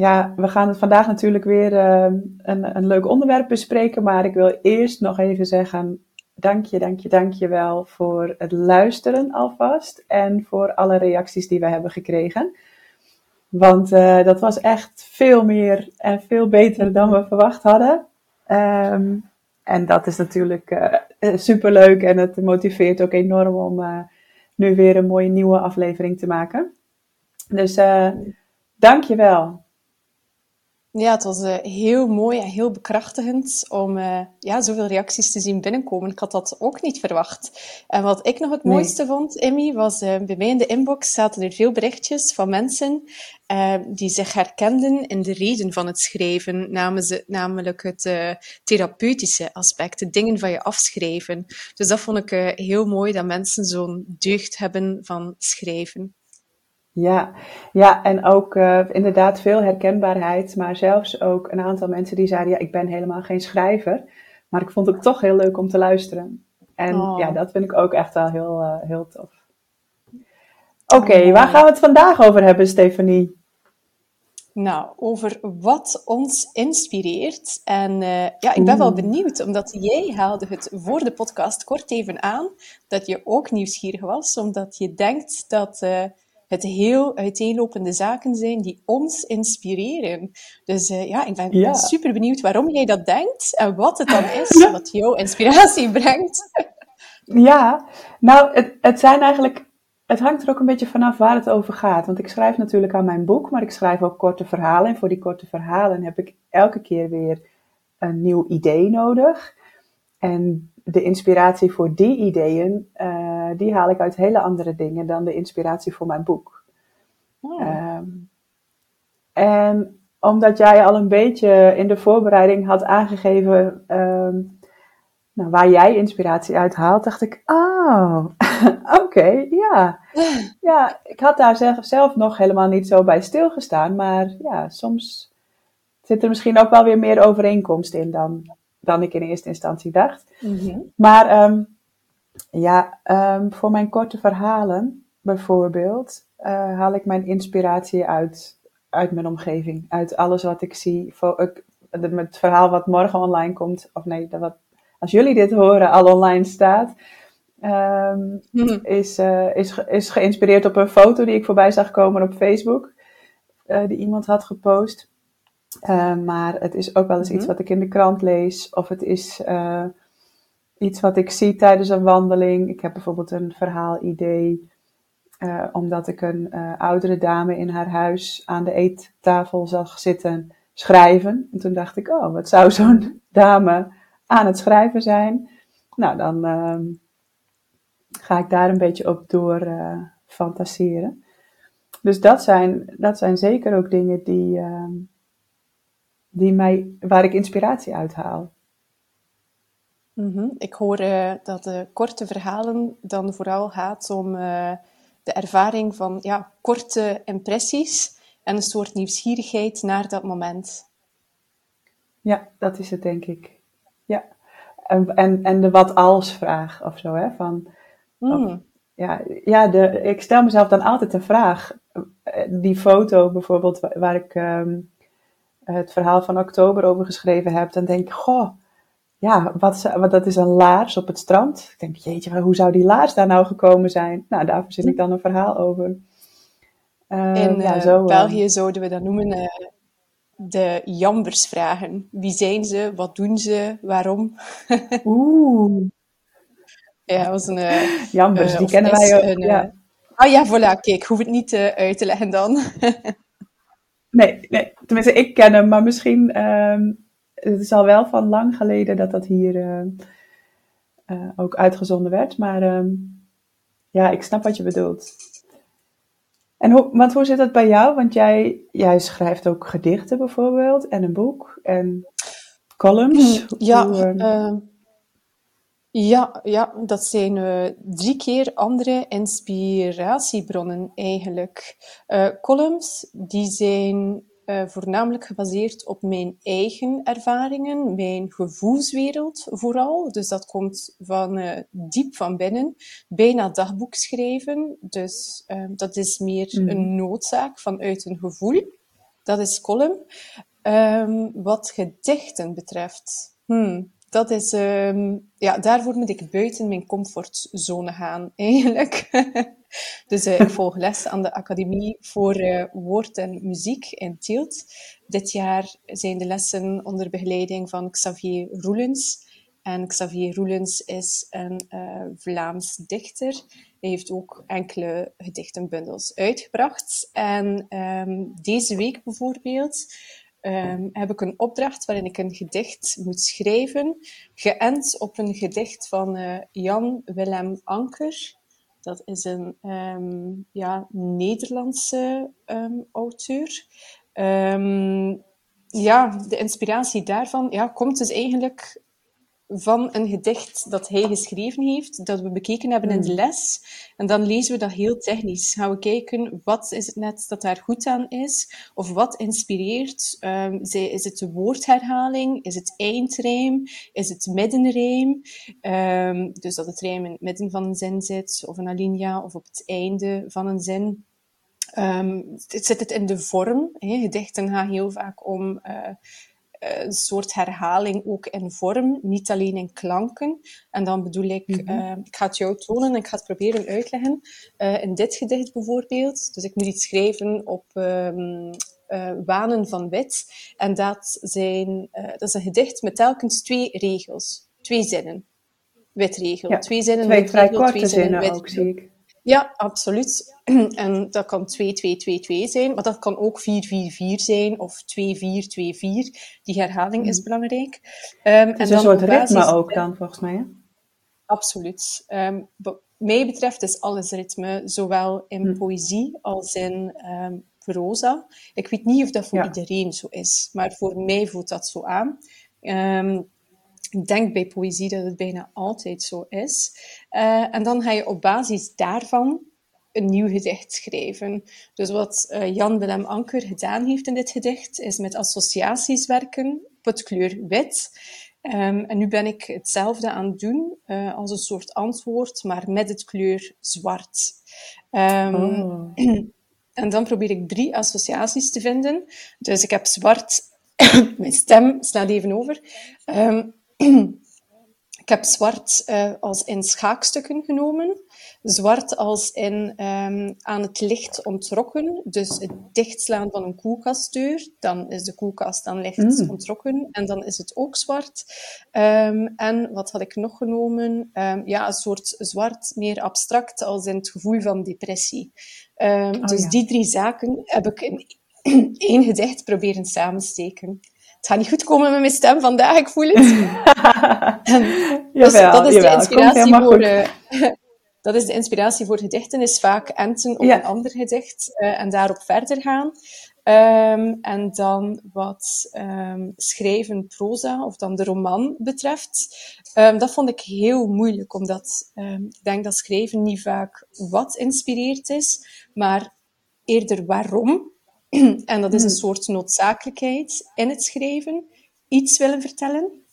ja, we gaan vandaag natuurlijk weer ehm, een, een leuk onderwerp bespreken. Maar ik wil eerst nog even zeggen, dank je, dank je, dank je wel voor het luisteren alvast. En voor alle reacties die we hebben gekregen. Want uh, dat was echt veel meer en veel beter dan we verwacht hadden. Um, en dat is natuurlijk uh, superleuk en het motiveert ook enorm om nu weer een mooie nieuwe aflevering te maken. Dus dank je wel. Ja, het was uh, heel mooi en heel bekrachtigend om uh, ja, zoveel reacties te zien binnenkomen. Ik had dat ook niet verwacht. En wat ik nog het nee. mooiste vond, Emmy, was uh, bij mij in de inbox zaten er veel berichtjes van mensen die zich herkenden in de reden van het schrijven, namelijk het therapeutische aspect, de dingen van je afschrijven. Dus dat vond ik heel mooi, dat mensen zo'n deugd hebben van schrijven. Ja, ja en ook uh, inderdaad veel herkenbaarheid, maar zelfs ook een aantal mensen die zeiden, ja, ik ben helemaal geen schrijver, maar ik vond het toch heel leuk om te luisteren. En oh. ja, dat vind ik ook echt wel heel, uh, heel tof. Oké, okay, oh, waar gaan we het vandaag over hebben, Stefanie? Nou, over wat ons inspireert. En uh, ja, ik ben wel benieuwd, omdat jij haalde het voor de podcast kort even aan, dat je ook nieuwsgierig was, omdat je denkt dat het heel uiteenlopende zaken zijn die ons inspireren. Dus uh, ja, ik ben, ja. super benieuwd waarom jij dat denkt en wat het dan is wat jouw inspiratie brengt. Ja, nou, het, het zijn eigenlijk het hangt er ook een beetje vanaf waar het over gaat. Want ik schrijf natuurlijk aan mijn boek, maar ik schrijf ook korte verhalen. En voor die korte verhalen heb ik elke keer weer een nieuw idee nodig. En de inspiratie voor die ideeën, uh, die haal ik uit hele andere dingen dan de inspiratie voor mijn boek. Oh. Um, en omdat jij al een beetje in de voorbereiding had aangegeven um, nou, waar jij inspiratie uit haalt, dacht ik, oh, oké, okay, ja. Ja, ik had daar zelf, zelf nog helemaal niet zo bij stilgestaan, maar ja, soms zit er misschien ook wel weer meer overeenkomst in dan dan ik in eerste instantie dacht. Mm-hmm. Maar um, ja, um, voor mijn korte verhalen bijvoorbeeld, uh, haal ik mijn inspiratie uit, uit mijn omgeving. Uit alles wat ik zie. Voor, ik, het verhaal wat morgen online komt, of nee, dat wat, als jullie dit horen, al online staat. Um, mm-hmm. is, uh, is, is geïnspireerd op een foto die ik voorbij zag komen op Facebook. Uh, die iemand had gepost. Uh, maar het is ook wel eens iets wat ik in de krant lees. Of het is uh, iets wat ik zie tijdens een wandeling. Ik heb bijvoorbeeld een verhaalidee. Uh, omdat ik een oudere dame in haar huis aan de eettafel zag zitten schrijven. En toen dacht ik, oh, wat zou zo'n dame aan het schrijven zijn? Nou, dan ehm, ga ik daar een beetje op door fantaseren. Dus dat zijn, dat zijn zeker ook dingen die ehm, die mij, waar ik inspiratie uit haal. Mm-hmm. Ik hoor uh, dat de korte verhalen dan vooral gaat om uh, de ervaring van ja, korte impressies en een soort nieuwsgierigheid naar dat moment. Ja, dat is het denk ik. Ja. En, en, en de wat als vraag of zo, hè? Van, mm. of, ja, ja de, ik stel mezelf dan altijd de vraag. Eh, die foto bijvoorbeeld, waar, waar ik um, het verhaal van oktober over geschreven heb, dan denk ik, goh, ja, wat, wat, dat is een laars op het strand. Ik denk, jeetje, hoe zou die laars daar nou gekomen zijn? Nou, daar verzin ik dan een verhaal over. Uh, In ja, zo, uh, België zouden we dat noemen uh, de jambersvragen. Wie zijn ze? Wat doen ze? Waarom? Oeh. ja, was een... Jambers, die kennen wij ook. Een, ja. Ah ja, voilà, kijk, hoef het niet uit te leggen dan. Nee, nee, tenminste, ik ken hem, maar misschien. Um, het is al wel van lang geleden dat dat hier uh, uh, ook uitgezonden werd. Maar um, ja, ik snap wat je bedoelt. En hoe, want hoe zit dat bij jou? Want jij, jij schrijft ook gedichten bijvoorbeeld en een boek en columns. Ja, ehm, ja, ja, dat zijn uh, drie keer andere inspiratiebronnen eigenlijk. Uh, columns, die zijn uh, voornamelijk gebaseerd op mijn eigen ervaringen, mijn gevoelswereld vooral. Dus dat komt van diep van binnen, bijna dagboek schrijven. Dus dat is meer mm. een noodzaak vanuit een gevoel. Dat is column. Um, wat gedichten betreft, hmm, dat is, um, ja, daarvoor moet ik buiten mijn comfortzone gaan, eigenlijk. dus uh, ik volg les aan de Academie voor uh, Woord en Muziek in Tielt. Dit jaar zijn de lessen onder begeleiding van Xavier Roelens. En Xavier Roelens is een uh, Vlaams dichter. Hij heeft ook enkele gedichtenbundels uitgebracht. En um, deze week bijvoorbeeld um, heb ik een opdracht waarin ik een gedicht moet schrijven, geënt op een gedicht van uh, Jan Willem Anker. Dat is een um, ja, Nederlandse um, auteur. ja, de inspiratie daarvan ja, komt dus eigenlijk van een gedicht dat hij geschreven heeft, dat we bekeken hebben in de hmm. les. En dan lezen we dat heel technisch. Gaan we kijken, wat is het net dat daar goed aan is? Of wat inspireert? Um, is het de woordherhaling? Is het eindrijm? Is het middenrijm? Um, dus dat het rijm in het midden van een zin zit, of een alinea, of op het einde van een zin. Um, zit het in de vorm? Gedichten gaan heel vaak om... Uh, eh, een soort herhaling ook in vorm, niet alleen in klanken. En dan bedoel ik, mm ik ga het jou tonen en ik ga het proberen uitleggen. Uh, in dit gedicht bijvoorbeeld, dus ik moet iets schrijven op um, uh, Wanen van Wit. En dat, zijn, dat is een gedicht met telkens twee regels, twee zinnen. Witregel. Ja, twee zinnen, twee korte twee zinnen, zinnen ook, zie ik. Ja, absoluut. En dat kan 2-2-2-2 zijn, maar dat kan ook 4-4-4 zijn of 2-4-2-4. Die herhaling is mm. belangrijk. Um, het is en een soort ritme ook dan, volgens mij. Hè? Absoluut. Um, wat mij betreft is alles ritme, zowel in mm. poëzie als in um, proza. Ik weet niet of dat voor iedereen zo is, maar voor mij voelt dat zo aan. Um, ik denk bij poëzie dat het bijna altijd zo is. Uh, en dan ga je op basis daarvan een nieuw gedicht schrijven. Dus wat uh, Jan Willem Anker gedaan heeft in dit gedicht, is met associaties werken op het kleur wit. Um, en nu ben ik hetzelfde aan het doen uh, als een soort antwoord, maar met het kleur zwart. Um, oh. En dan probeer ik drie associaties te vinden. Dus ik heb zwart, mijn stem slaat even over. Um, ik heb zwart uh, als in schaakstukken genomen. Zwart als in um, aan het licht ontrokken. Dus het dichtslaan van een koelkastdeur. Dan is de koelkast dan licht mm. ontrokken. En dan is het ook zwart. Um, en wat had ik nog genomen? Um, ja, een soort zwart, meer abstract, als in het gevoel van depressie. Oh, dus ja. die drie zaken heb ik in één gedicht proberen samensteken het gaat niet goed komen met mijn stem vandaag, ik voel het. dus dat is de inspiratie voor... Uh, dat is de inspiratie voor gedichten, is vaak enten op een ander gedicht uh, en daarop verder gaan. Um, en dan wat um, schrijven proza, of dan de roman betreft, um, dat vond ik heel moeilijk, omdat ik denk dat schrijven niet vaak wat inspireert is, maar eerder waarom. en dat is een hmm. soort noodzakelijkheid in het schrijven. Iets willen vertellen.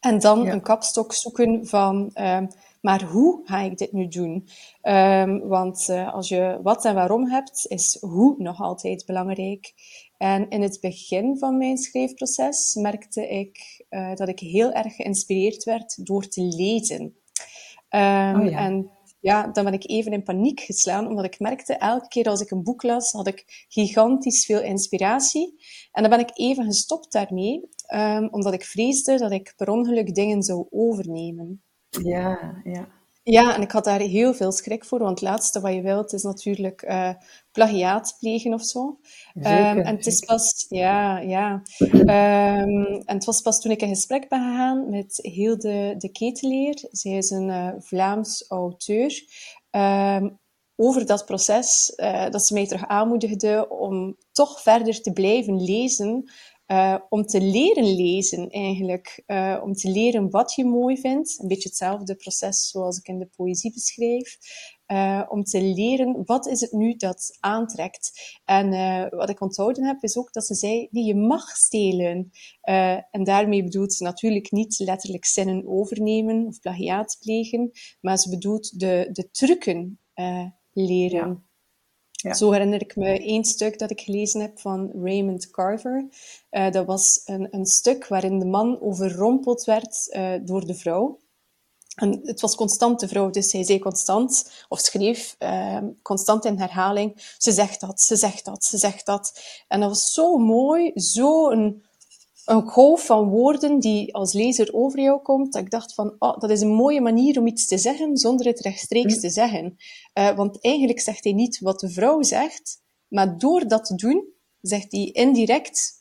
En dan een kapstok zoeken van, uh, maar hoe ga ik dit nu doen? Um, want uh, als je wat en waarom hebt, is hoe nog altijd belangrijk. En in het begin van mijn schrijfproces merkte ik uh, dat ik heel erg geïnspireerd werd door te lezen. Um, oh ja. En ja, dan ben ik even in paniek geslaan, omdat ik merkte, elke keer als ik een boek las, had ik gigantisch veel inspiratie. En dan ben ik even gestopt daarmee, um, omdat ik vreesde dat ik per ongeluk dingen zou overnemen. Ja, ja. Ja, en ik had daar heel veel schrik voor, want het laatste wat je wilt is natuurlijk uh, plagiaat plegen of zo. Zeker, um, en het is pas, ja, ja. Um, en het was pas toen ik in gesprek ben gegaan met Hilde de Keteleer. Zij is een uh, Vlaams auteur. Um, over dat proces, dat ze mij terug aanmoedigde om toch verder te blijven lezen. Om te leren lezen eigenlijk. om te leren wat je mooi vindt. Een beetje hetzelfde proces zoals ik in de poëzie beschrijf. Uh, om te leren wat is het nu dat aantrekt. En wat ik onthouden heb, is ook dat ze zei, nee, je mag stelen. En daarmee bedoelt ze natuurlijk niet letterlijk zinnen overnemen of plagiaat plegen, maar ze bedoelt de, de trucken leren. Zo herinner ik me één stuk dat ik gelezen heb van Raymond Carver. dat was een, een stuk waarin de man overrompeld werd door de vrouw. En het was constant de vrouw, dus zij zei constant, of schreef uh, constant in herhaling, ze zegt dat, ze zegt dat, ze zegt dat. En dat was zo mooi, zo een, golf van woorden die als lezer over jou komt, dat ik dacht van, oh, dat is een mooie manier om iets te zeggen zonder het rechtstreeks mm. te zeggen. Uh, want eigenlijk zegt hij niet wat de vrouw zegt, maar door dat te doen, zegt hij indirect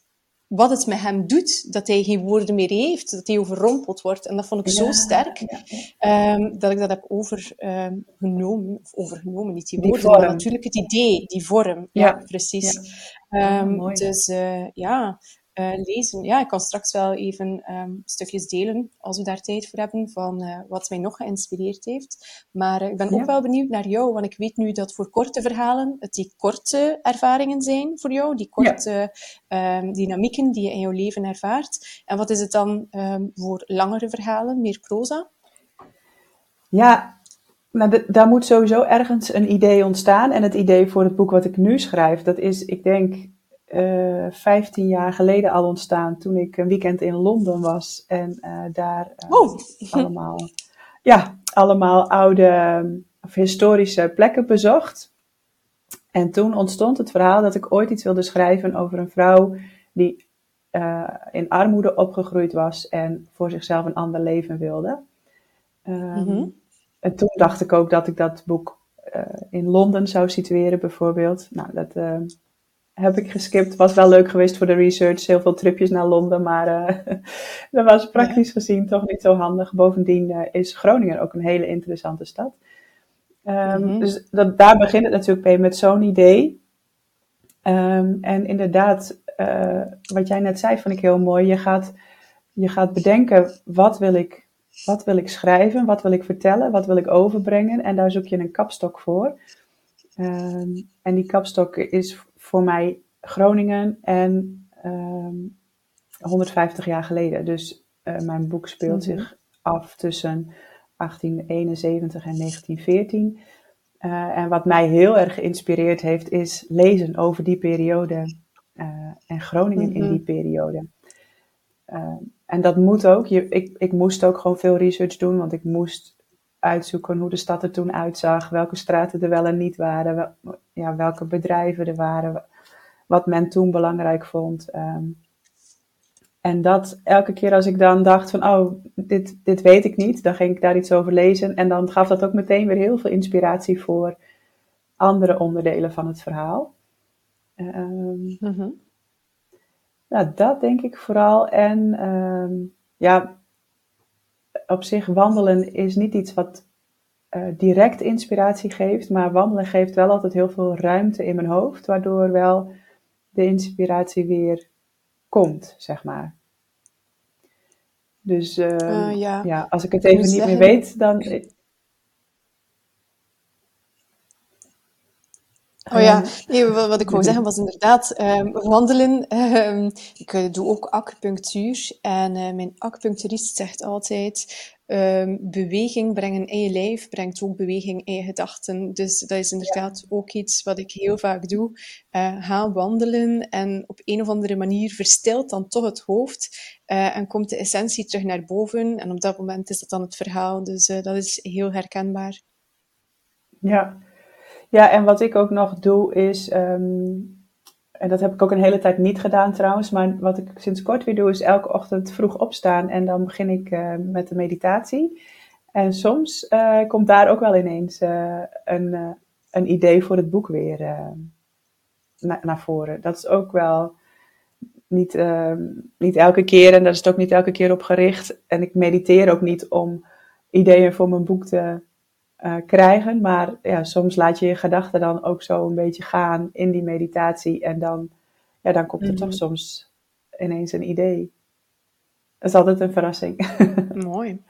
wat het met hem doet, dat hij geen woorden meer heeft, dat hij overrompeld wordt. En dat vond ik zo sterk, ehm, dat ik dat heb overgenomen, of overgenomen, niet die woorden, maar natuurlijk het idee, die vorm. Ja, precies. Um, dus uh, ja, lezen. Ja, ik kan straks wel even um, stukjes delen, als we daar tijd voor hebben, van uh, wat mij nog geïnspireerd heeft. Maar uh, ik ben ook wel benieuwd naar jou, want ik weet nu dat voor korte verhalen het die korte ervaringen zijn voor jou, die korte ja. um, dynamieken die je in jouw leven ervaart. En wat is het dan um, voor langere verhalen, meer proza? Ja, nou, daar moet sowieso ergens een idee ontstaan. En het idee voor het boek wat ik nu schrijf, dat is, ik denk, uh, eh, 15 jaar geleden al ontstaan toen ik een weekend in Londen was en uh, daar uh, oh. allemaal, ja, allemaal oude of historische plekken bezocht. En toen ontstond het verhaal dat ik ooit iets wilde schrijven over een vrouw die in armoede opgegroeid was en voor zichzelf een ander leven wilde. Um, mm-hmm. En toen dacht ik ook dat ik dat boek in Londen zou situeren, bijvoorbeeld. Nou, dat heb ik geskipt. Was wel leuk geweest voor de research. Heel veel tripjes naar Londen, maar uh, dat was praktisch gezien toch niet zo handig. Bovendien uh, is Groningen ook een hele interessante stad. Um, Dus dat, daar begint het natuurlijk mee met zo'n idee. Um, en inderdaad, uh, wat jij net zei, vond ik heel mooi. Je gaat, je gaat bedenken, wat wil, ik, wat wil ik schrijven? Wat wil ik vertellen? Wat wil ik overbrengen? En daar zoek je een kapstok voor. Um, en die kapstok is voor mij Groningen en 150 ehm, jaar geleden. Dus uh, mijn boek speelt mhm. zich af tussen 1871 en 1914. Uh, eh, en wat mij heel erg geïnspireerd heeft, is lezen over die periode uh, en Groningen in mhm. die periode. en dat moet ook. Je, ik, ik moest ook gewoon veel research doen, want ik moest uitzoeken hoe de stad er toen uitzag, welke straten er wel en niet waren, wel, ja, welke bedrijven er waren, wat men toen belangrijk vond. Um, en dat elke keer als ik dan dacht van, oh, dit, dit weet ik niet, dan ging ik daar iets over lezen. En dan gaf dat ook meteen weer heel veel inspiratie voor andere onderdelen van het verhaal. Um, mm Nou, dat denk ik vooral. En um, ja, op zich wandelen is niet iets wat uh, direct inspiratie geeft, maar wandelen geeft wel altijd heel veel ruimte in mijn hoofd, waardoor wel de inspiratie weer komt, zeg maar. Dus uh, uh, ja. ja. als ik het even niet meer weet, dan. Oh ja, nee, wat ik wou zeggen was inderdaad um, wandelen. Um, ik doe ook acupunctuur en uh, mijn acupuncturist zegt altijd Um, beweging brengen in je lijf brengt ook beweging in je gedachten. Dus dat is inderdaad ook iets wat ik heel vaak doe. Uh, ga wandelen en op een of andere manier verstilt dan toch het hoofd uh, en komt de essentie terug naar boven. En op dat moment is dat dan het verhaal. Dus dat is heel herkenbaar. Ja. Ja, en wat ik ook nog doe is um en dat heb ik ook een hele tijd niet gedaan trouwens. Maar wat ik sinds kort weer doe, is elke ochtend vroeg opstaan. En dan begin ik uh, met de meditatie. En soms uh, komt daar ook wel ineens uh, een, een idee voor het boek weer na, naar voren. Dat is ook wel niet, niet elke keer. En daar is het ook niet elke keer op gericht. En ik mediteer ook niet om ideeën voor mijn boek te, uh, krijgen. Maar ja, soms laat je je gedachten dan ook zo een beetje gaan in die meditatie. En dan, ja, dan komt er toch mhm. soms ineens een idee. Dat is altijd een verrassing. Mooi.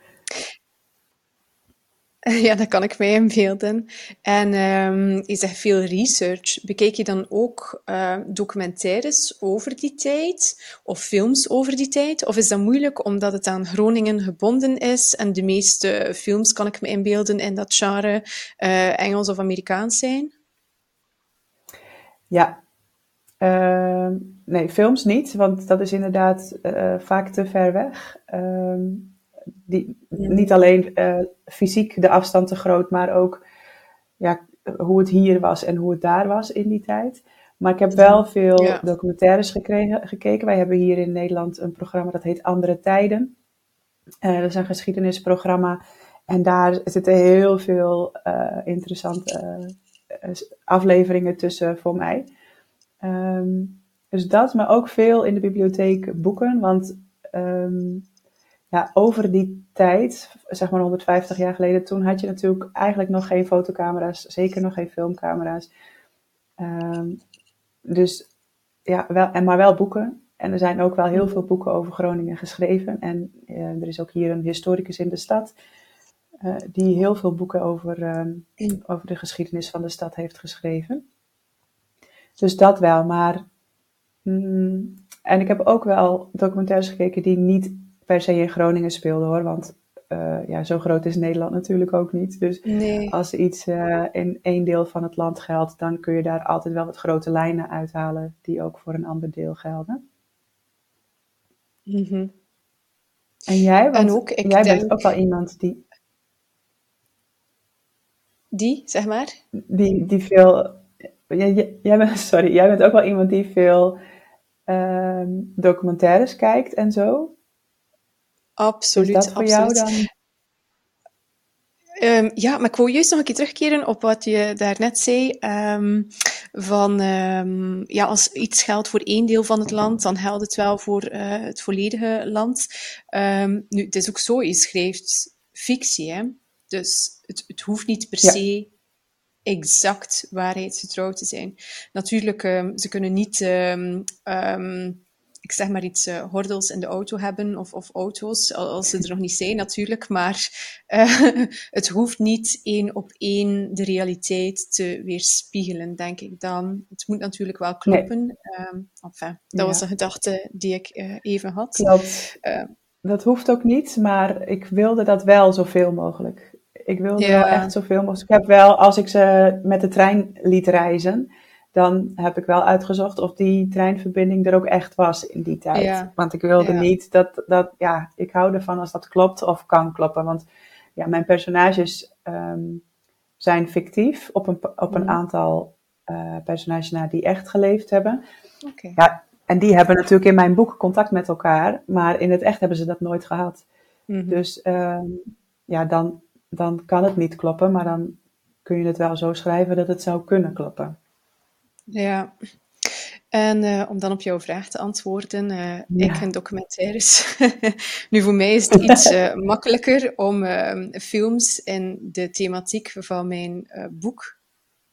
Ja, dat kan ik mij inbeelden. En um, je zegt veel research. Bekijk je dan ook uh, documentaires over die tijd of films over die tijd? Of is dat moeilijk omdat het aan Groningen gebonden is en de meeste films, kan ik me inbeelden, in dat genre uh, Engels of Amerikaans zijn? Ja, uh, nee, films niet, want dat is inderdaad uh, vaak te ver weg. Ehm, die, niet alleen uh, fysiek de afstand te groot, maar ook ja, hoe het hier was en hoe het daar was in die tijd. Maar ik heb wel veel documentaires gekregen, gekeken. Wij hebben hier in Nederland een programma dat heet Andere Tijden. Uh, dat is een geschiedenisprogramma. En daar zitten heel veel uh, interessante afleveringen tussen voor mij. Um, dus dat, maar ook veel in de bibliotheek boeken. Want um, ja, over die tijd, zeg maar 150 jaar geleden, toen had je natuurlijk eigenlijk nog geen fotocamera's, zeker nog geen filmcamera's. Um, dus ja, wel, en maar wel boeken. En er zijn ook wel heel veel boeken over Groningen geschreven. En uh, er is ook hier een historicus in de stad, uh, die heel veel boeken over, uh, over de geschiedenis van de stad heeft geschreven. Dus dat wel, maar. Mm, en ik heb ook wel documentaires gekeken die niet per se in Groningen speelde hoor. Want uh, ja, zo groot is Nederland natuurlijk ook niet. Dus als iets uh, in één deel van het land geldt, dan kun je daar altijd wel wat grote lijnen uithalen die ook voor een ander deel gelden. Mm -hmm. En jij? Want en ook, ik jij denk... bent ook wel iemand die. Die, zeg maar? Die, die veel. Jij, jij bent, sorry, jij bent ook wel iemand die veel uh, documentaires kijkt en zo. Absoluut. Is dat voor absoluut. jou dan? Um, ja, maar ik wil juist nog een keer terugkeren op wat je daarnet zei. Um, van um, ja, als iets geldt voor één deel van het land, dan geldt het wel voor uh, het volledige land. nu, het is ook zo, je schrijft fictie, hè? dus het, het hoeft niet per se exact waarheidsgetrouw te zijn. Natuurlijk, ze kunnen niet ik zeg maar iets, uh, gordels in de auto hebben of, of auto's, als ze er nog niet zijn natuurlijk, maar uh, het hoeft niet één op één de realiteit te weerspiegelen, denk ik dan. Het moet natuurlijk wel kloppen. Nee. Um, enfin, dat ja. was een gedachte die ik uh, even had. Klopt. dat hoeft ook niet, maar ik wilde dat wel zoveel mogelijk. Ik wilde ja. wel echt zoveel mogelijk. Ik heb wel, als ik ze met de trein liet reizen, dan heb ik wel uitgezocht of die treinverbinding er ook echt was in die tijd. Want ik wilde niet dat, dat, ja, ik hou ervan als dat klopt of kan kloppen. Want ja, mijn personages um, zijn fictief op een, op een mhm. aantal uh, personages na die echt geleefd hebben. Okay. Ja, en die hebben natuurlijk in mijn boek contact met elkaar, maar in het echt hebben ze dat nooit gehad. Mm -hmm. Dus um, ja, dan, dan kan het niet kloppen, maar dan kun je het wel zo schrijven dat het zou kunnen kloppen. Ja. En uh, om dan op jouw vraag te antwoorden, uh, ja. ik en documentaires. nu, voor mij is het iets uh, makkelijker om films in de thematiek van mijn boek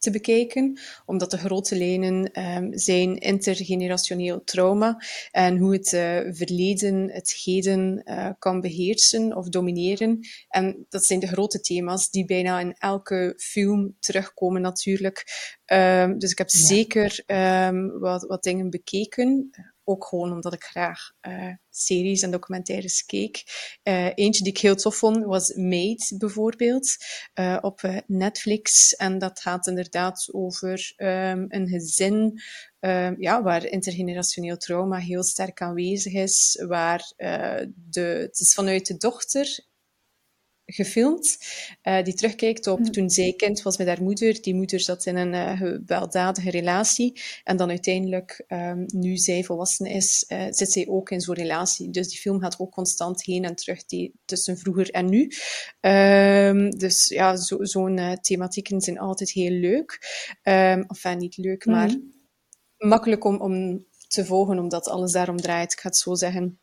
te bekijken, omdat de grote lijnen um, zijn intergenerationeel trauma en hoe het uh, verleden het heden uh, kan beheersen of domineren. En dat zijn de grote thema's die bijna in elke film terugkomen natuurlijk. Um, dus ik heb ja. zeker um, wat, wat dingen bekeken ook gewoon omdat ik graag uh, series en documentaires keek. Uh, eentje die ik heel tof vond was Made bijvoorbeeld uh, op Netflix. En dat gaat inderdaad over um, een gezin um, ja, waar intergenerationeel trauma heel sterk aanwezig is. Waar de, het is vanuit de dochter gefilmd, uh, die terugkijkt op toen zij kind was met haar moeder. Die moeder zat in een uh, gewelddadige relatie. En dan uiteindelijk, um, nu zij volwassen is, uh, zit zij ook in zo'n relatie. Dus die film gaat ook constant heen en terug die, tussen vroeger en nu. Um, dus ja, zo'n zo thematieken zijn altijd heel leuk. Um, enfin, niet leuk, maar makkelijk om, om te volgen, omdat alles daarom draait. Ik ga het zo zeggen.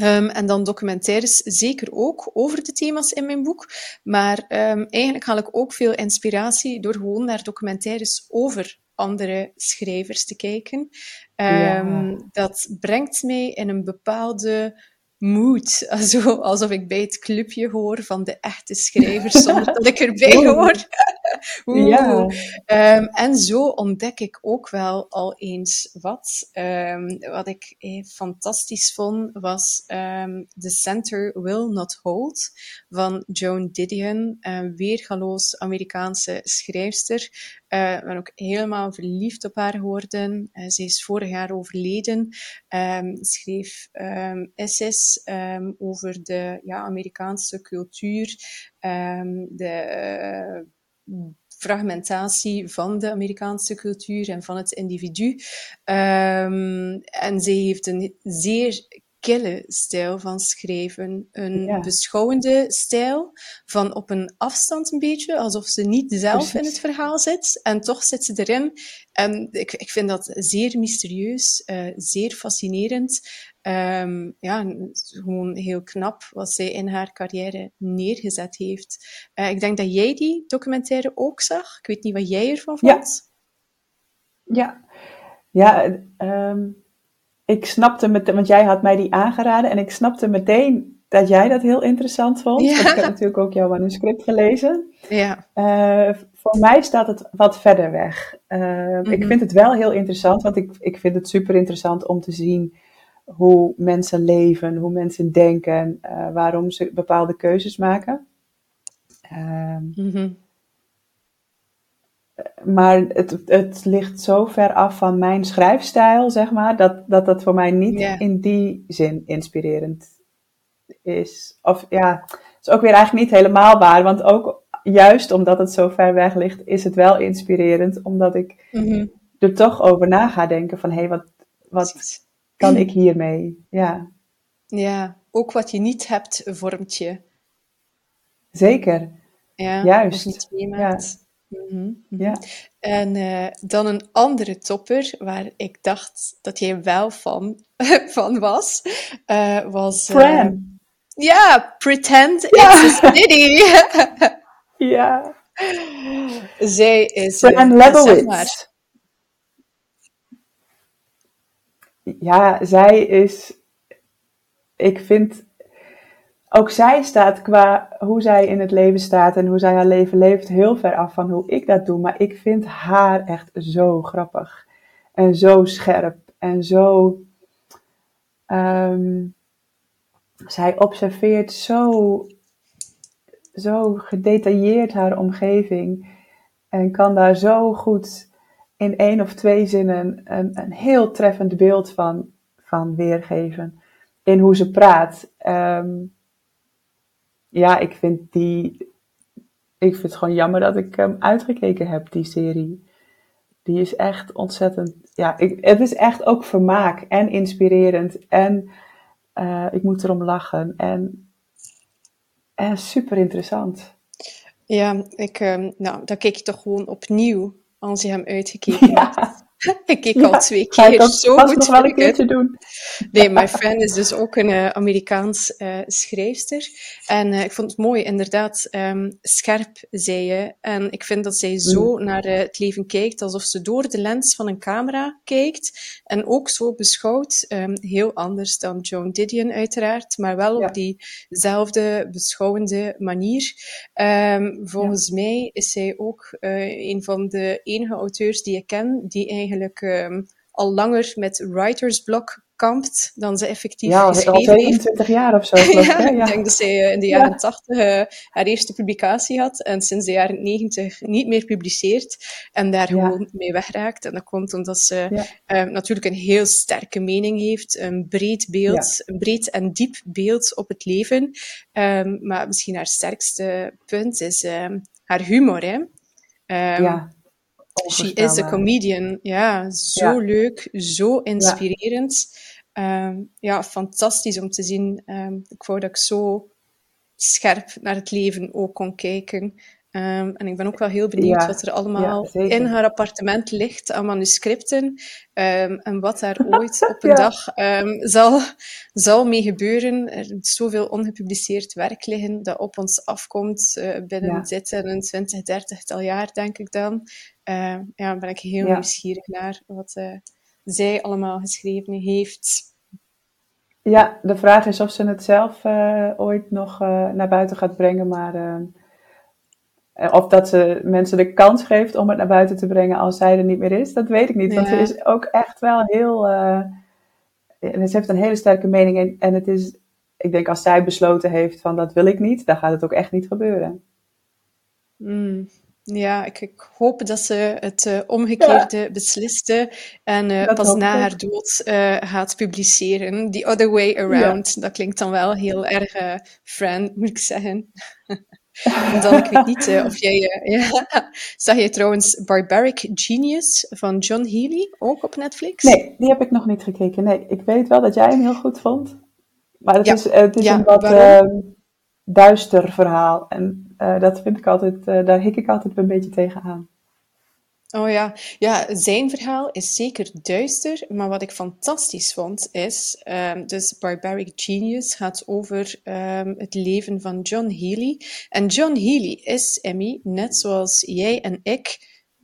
Um, en dan documentaires zeker ook over de thema's in mijn boek. Maar um, eigenlijk haal ik ook veel inspiratie door gewoon naar documentaires over andere schrijvers te kijken. Um, ja. Dat brengt mij in een bepaalde mood. Also, alsof ik bij het clubje hoor van de echte schrijvers, zonder dat ik erbij hoor. ja. Um, en zo ontdek ik ook wel al eens wat. Um, wat ik eh, fantastisch vond, was um, The Center Will Not Hold van Joan Didion, een weergaloos Amerikaanse schrijfster. Ik ben ook helemaal verliefd op haar geworden. Uh, ze is vorig jaar overleden. Um, schreef um, essays um, over de ja, Amerikaanse cultuur, de uh, fragmentatie van de Amerikaanse cultuur en van het individu. en ze heeft een zeer kille stijl van schrijven. Een beschouwende stijl van op een afstand een beetje, alsof ze niet zelf in het verhaal zit. En toch zit ze erin. En ik, ik vind dat zeer mysterieus, uh, zeer fascinerend. Um, ja, gewoon heel knap wat zij in haar carrière neergezet heeft. Uh, ik denk dat jij die documentaire ook zag. Ik weet niet wat jij ervan vond. Ja, ja, ja um ik snapte meteen, want jij had mij die aangeraden en ik snapte meteen dat jij dat heel interessant vond. Ja. ik heb natuurlijk ook jouw manuscript gelezen. Ja. Uh, voor mij staat het wat verder weg. Uh, Ik mhm. vind het wel heel interessant, want ik, ik vind het super interessant om te zien hoe mensen leven, hoe mensen denken, uh, waarom ze bepaalde keuzes maken. Mm maar het, het ligt zo ver af van mijn schrijfstijl, zeg maar, dat dat, dat voor mij niet in die zin inspirerend is. Of ja, het is ook weer eigenlijk niet helemaal waar, want ook juist omdat het zo ver weg ligt, is het wel inspirerend, omdat ik mhm. er toch over na ga denken van, hé, hey, wat, wat kan ik hiermee? Ja. ja, ook wat je niet hebt, vormt je. Zeker. Ja, Juist. Ja. Mhm, mhm. Ja. En uh, dan een andere topper waar ik dacht dat jij wel van, van was, uh, was... Uh, Fran. Ja, Pretend ja. It's a City. ja. Zij is... Fran Lebowitz. Ja, zij is... Ik vind ook zij staat qua hoe zij in het leven staat en hoe zij haar leven leeft heel ver af van hoe ik dat doe. Maar ik vind haar echt zo grappig en zo scherp en zo. Um, zij observeert zo, zo gedetailleerd haar omgeving en kan daar zo goed in één of twee zinnen een, een heel treffend beeld van, van weergeven. In hoe ze praat. Um, ja, ik vind die. Ik vind het gewoon jammer dat ik hem uitgekeken heb, die serie. Die is echt ontzettend. Ja, ik, het is echt ook vermaak en inspirerend. En uh, ik moet erom lachen. En, en super interessant. Ja, ik, uh, nou, dan kijk je toch gewoon opnieuw als je hem uitgekeken ja. ik keek al twee keer. zo goed nog wel een keertje doen. Nee, My Friend is dus ook een uh, Amerikaans uh, schrijfster. En uh, ik vond het mooi, inderdaad, um, scherp, zei je. En ik vind dat zij zo mm. naar het leven kijkt, alsof ze door de lens van een camera kijkt. En ook zo beschouwt, um, heel anders dan Joan Didion uiteraard, maar wel op diezelfde beschouwende manier. Um, volgens ja. mij is zij ook een van de enige auteurs die ik ken, die eigenlijk eigenlijk um, al langer met writer's block kampt dan ze effectief ja, geschreven al 22 jaar of zo. ja, ja, ik denk dat ze uh, in de jaren 80 uh, haar eerste publicatie had en sinds de jaren 90 niet meer publiceert en daar gewoon mee wegraakt. En dat komt omdat ze uh, natuurlijk een heel sterke mening heeft, een breed beeld, een breed en diep beeld op het leven. Um, maar misschien haar sterkste punt is um, haar humor. Hè? Um, ja. She is a comedian. Ja, zo leuk, zo inspirerend. Ja. Um, ja, fantastisch om te zien. Um, ik wou dat ik zo scherp naar het leven ook kon kijken. Ehm, en ik ben ook wel heel benieuwd wat er allemaal in haar appartement ligt aan manuscripten. En wat daar ooit op een dag zal, zal mee gebeuren. Er is zoveel ongepubliceerd werk liggen dat op ons afkomt uh, binnen dit en een 20, 30 tal jaar, denk ik dan. Uh, ja, ben ik heel nieuwsgierig naar wat uh, zij allemaal geschreven heeft. Ja, de vraag is of ze het zelf uh, ooit nog naar buiten gaat brengen, maar eh, of dat ze mensen de kans geeft om het naar buiten te brengen als zij er niet meer is, dat weet ik niet. Want ze is ook echt wel heel. Ze heeft een hele sterke mening. En, en het is, ik denk, als zij besloten heeft van dat wil ik niet, dan gaat het ook echt niet gebeuren. Mm. Ja, ik, ik, hoop dat ze het uh, omgekeerde ja. besliste en uh, pas na haar dood uh, gaat publiceren. The other way around. Ja. Dat klinkt dan wel heel erg friend, moet ik zeggen. dan, ik weet niet of jij... Ja. Zag je trouwens Barbaric Genius van John Healy, ook op Netflix? Nee, die heb ik nog niet gekeken. Nee, ik weet wel dat jij hem heel goed vond. Maar het is, het is een wat duister verhaal. En dat vind ik altijd, daar hik ik altijd een beetje tegenaan. Oh ja. ja, zijn verhaal is zeker duister, maar wat ik fantastisch vond is, um, dus Barbaric Genius gaat over um, het leven van John Healy. En John Healy is, Emmy, net zoals jij en ik,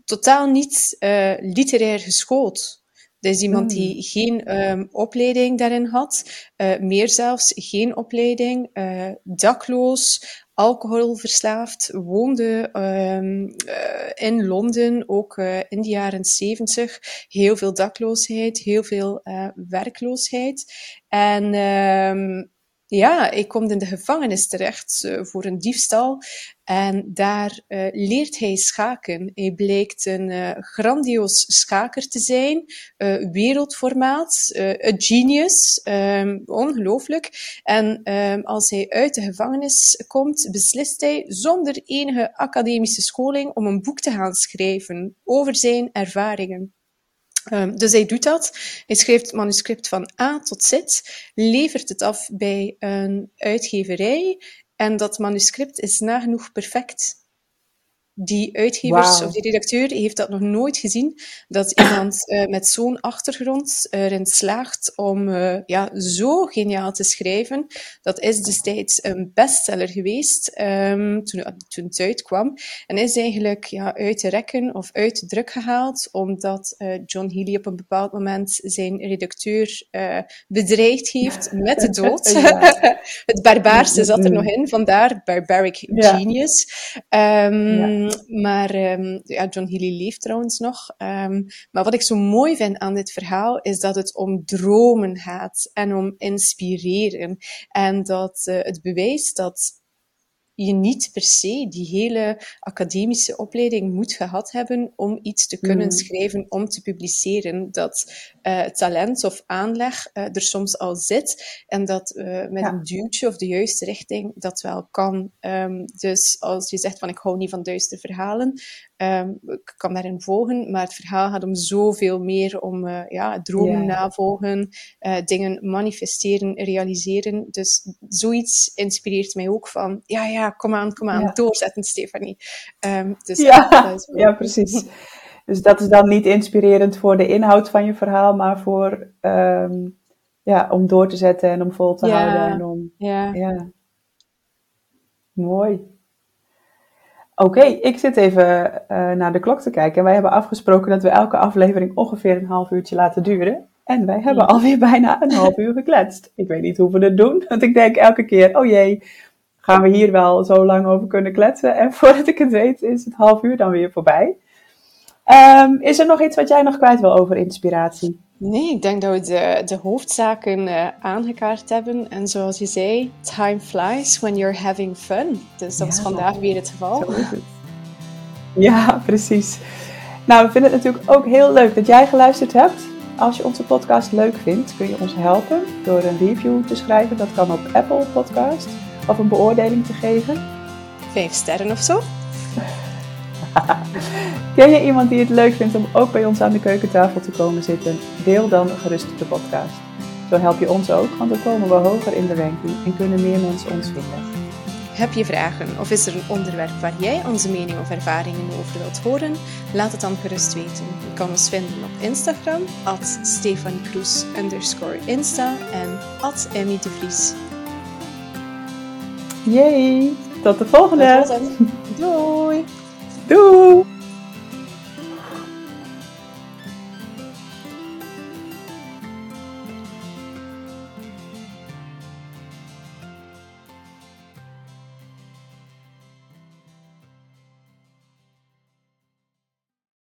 totaal niet uh, literair geschoold. Is iemand die hmm. geen um, opleiding daarin had, uh, meer zelfs geen opleiding, uh, dakloos, alcoholverslaafd, woonde um, uh, in Londen, ook in de jaren zeventig. Heel veel dakloosheid, heel veel werkloosheid. En um, ja, ik kom in de gevangenis terecht voor een diefstal. En daar uh, leert hij schaken. Hij blijkt een uh, grandioos schaker te zijn, wereldformaat, een genius, um, ongelooflijk. En um, als hij uit de gevangenis komt, beslist hij zonder enige academische scholing om een boek te gaan schrijven over zijn ervaringen. Um, dus hij doet dat. Hij schrijft het manuscript van A tot Z, levert het af bij een uitgeverij en dat manuscript is nagenoeg perfect. Die uitgevers of die redacteur heeft dat nog nooit gezien, dat iemand uh, met zo'n achtergrond erin slaagt om uh, ja, zo geniaal te schrijven. Dat is destijds een bestseller geweest um, toen, toen het uitkwam. En is eigenlijk ja, uit de rekken of uit de druk gehaald, omdat uh, John Healy op een bepaald moment zijn redacteur bedreigd heeft met de dood. het barbaarste zat er nog in, vandaar Barbaric Genius. Um, ja. Maar um, ja, John Healy leeft trouwens nog. Um, maar wat ik zo mooi vind aan dit verhaal is dat het om dromen gaat en om inspireren. En dat uh, het bewijst dat je niet per se die hele academische opleiding moet gehad hebben om iets te kunnen mm. schrijven, om te publiceren. Dat uh, talent of aanleg uh, er soms al zit en dat uh, met ja. een duwtje of de juiste richting dat wel kan. Um, dus als je zegt van ik hou niet van duistere verhalen, um, ik kan daarin volgen, maar het verhaal gaat om zoveel meer om ja, dromen ja. navolgen, dingen manifesteren, realiseren. Dus zoiets inspireert mij ook van, ja, ja, kom aan, kom aan, ja. doorzetten, Stefanie. Um, dus ja, ja, precies. Dus dat is dan niet inspirerend voor de inhoud van je verhaal, maar voor um, ja, om door te zetten en om vol te houden. En om, ja. ja. Mooi. Oké, okay, ik zit even uh, naar de klok te kijken. En wij hebben afgesproken dat we elke aflevering ongeveer een half uurtje laten duren. En wij hebben ja. alweer bijna een half uur gekletst. Ik weet niet hoe we het doen, want ik denk elke keer, oh jee, gaan we hier wel zo lang over kunnen kletsen. En voordat ik het weet, is het half uur dan weer voorbij. Um, is er nog iets wat jij nog kwijt wil over inspiratie? Nee, ik denk dat we de, de hoofdzaken uh, aangekaart hebben. En zoals je zei, time flies when you're having fun. Dus dat ja, is vandaag weer het geval. Zo is het. Ja, precies. Nou, we vinden het natuurlijk ook heel leuk dat jij geluisterd hebt. Als je onze podcast leuk vindt, kun je ons helpen door een review te schrijven. Dat kan op Apple Podcast of een beoordeling te geven. Vijf sterren of zo. Ken je iemand die het leuk vindt om ook bij ons aan de keukentafel te komen zitten? Deel dan gerust de podcast. Zo help je ons ook, want dan komen we hoger in de ranking en kunnen meer mensen ons vinden. Heb je vragen of is er een onderwerp waar jij onze mening of ervaringen over wilt horen? Laat het dan gerust weten. Je kan ons vinden op Instagram, at underscore Insta en at Emmy de Vries. Yay! Tot de volgende! Tot Doei! Doei!